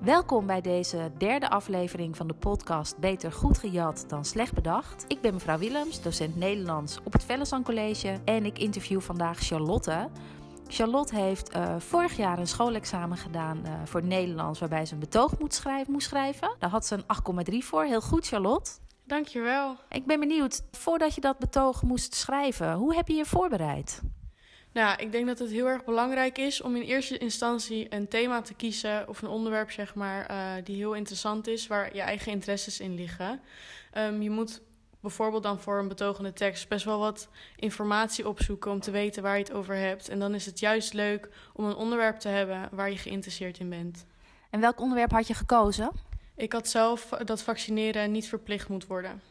Welkom bij deze derde aflevering van de podcast Beter goed gejat dan slecht bedacht. Ik ben mevrouw Willems, docent Nederlands op het Vellesan College en ik interview vandaag Charlotte. Charlotte heeft uh, vorig jaar een schoolexamen gedaan uh, voor Nederlands waarbij ze een betoog moet schrijven, moest schrijven. Daar had ze een 8,3 voor. Heel goed, Charlotte. Dankjewel. Ik ben benieuwd, voordat je dat betoog moest schrijven, hoe heb je je voorbereid? Nou, ik denk dat het heel erg belangrijk is om in eerste instantie een thema te kiezen of een onderwerp, zeg maar, uh, die heel interessant is, waar je eigen interesses in liggen. Um, je moet bijvoorbeeld dan voor een betogende tekst best wel wat informatie opzoeken om te weten waar je het over hebt. En dan is het juist leuk om een onderwerp te hebben waar je geïnteresseerd in bent. En welk onderwerp had je gekozen? Ik had zelf dat vaccineren niet verplicht moet worden.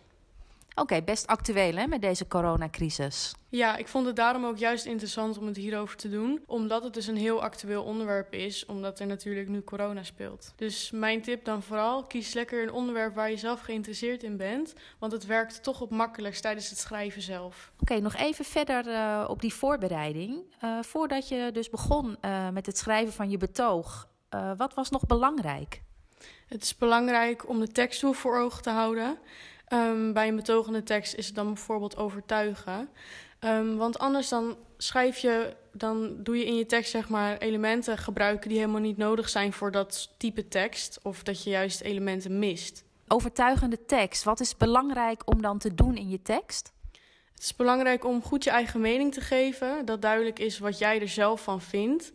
Oké, okay, best actueel hè, met deze coronacrisis. Ja, ik vond het daarom ook juist interessant om het hierover te doen. Omdat het dus een heel actueel onderwerp is, omdat er natuurlijk nu corona speelt. Dus mijn tip dan vooral, kies lekker een onderwerp waar je zelf geïnteresseerd in bent. Want het werkt toch op makkelijkst tijdens het schrijven zelf. Oké, okay, nog even verder uh, op die voorbereiding. Uh, voordat je dus begon uh, met het schrijven van je betoog, wat was nog belangrijk? Het is belangrijk om de tekstdoel voor ogen te houden. Um, bij een betogende tekst is het dan bijvoorbeeld overtuigen. Um, want anders dan schrijf je, dan doe je in je tekst zeg maar elementen gebruiken die helemaal niet nodig zijn voor dat type tekst. Of dat je juist elementen mist. Overtuigende tekst, wat is belangrijk om dan te doen in je tekst? Het is belangrijk om goed je eigen mening te geven. Dat duidelijk is wat jij er zelf van vindt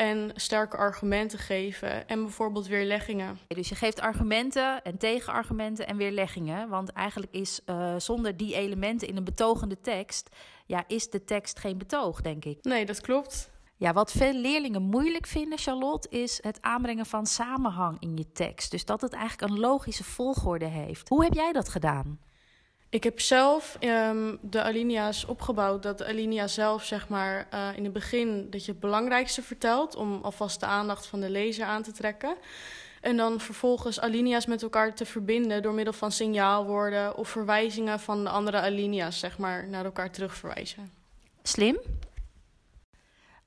en sterke argumenten geven en bijvoorbeeld weerleggingen. Dus je geeft argumenten en tegenargumenten en weerleggingen, want eigenlijk is uh, zonder die elementen in een betogende tekst, ja, is de tekst geen betoog, denk ik. Nee, dat klopt. Ja, wat veel leerlingen moeilijk vinden, Charlotte, is het aanbrengen van samenhang in je tekst. Dus dat het eigenlijk een logische volgorde heeft. Hoe heb jij dat gedaan? Ik heb zelf um, de alinea's opgebouwd. Dat de alinea zelf, zeg maar, uh, in het begin dat je het belangrijkste vertelt. Om alvast de aandacht van de lezer aan te trekken. En dan vervolgens alinea's met elkaar te verbinden door middel van signaalwoorden of verwijzingen van de andere alinea's, zeg maar, naar elkaar terugverwijzen. Slim.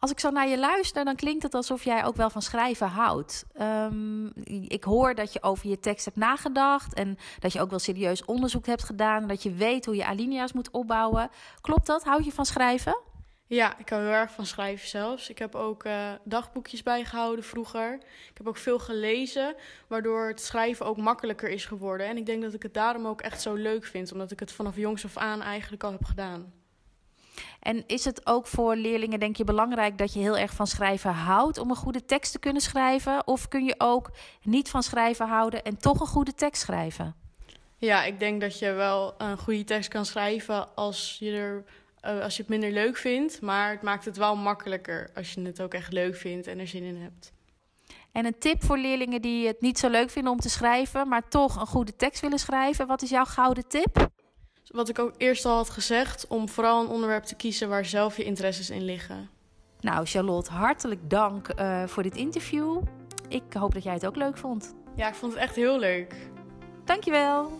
Als ik zo naar je luister, dan klinkt het alsof jij ook wel van schrijven houdt. Um, ik hoor dat je over je tekst hebt nagedacht en dat je ook wel serieus onderzoek hebt gedaan. Dat je weet hoe je alinea's moet opbouwen. Klopt dat? Houd je van schrijven? Ja, ik hou heel erg van schrijven zelfs. Ik heb ook uh, dagboekjes bijgehouden vroeger. Ik heb ook veel gelezen, waardoor het schrijven ook makkelijker is geworden. En ik denk dat ik het daarom ook echt zo leuk vind, omdat ik het vanaf jongs af aan eigenlijk al heb gedaan. En is het ook voor leerlingen, denk je, belangrijk dat je heel erg van schrijven houdt om een goede tekst te kunnen schrijven? Of kun je ook niet van schrijven houden en toch een goede tekst schrijven? Ja, ik denk dat je wel een goede tekst kan schrijven als je, er, uh, als je het minder leuk vindt. Maar het maakt het wel makkelijker als je het ook echt leuk vindt en er zin in hebt. En een tip voor leerlingen die het niet zo leuk vinden om te schrijven, maar toch een goede tekst willen schrijven. Wat is jouw gouden tip? Wat ik ook eerst al had gezegd, om vooral een onderwerp te kiezen waar zelf je interesses in liggen. Nou, Charlotte, hartelijk dank uh, voor dit interview. Ik hoop dat jij het ook leuk vond. Ja, ik vond het echt heel leuk. Dankjewel.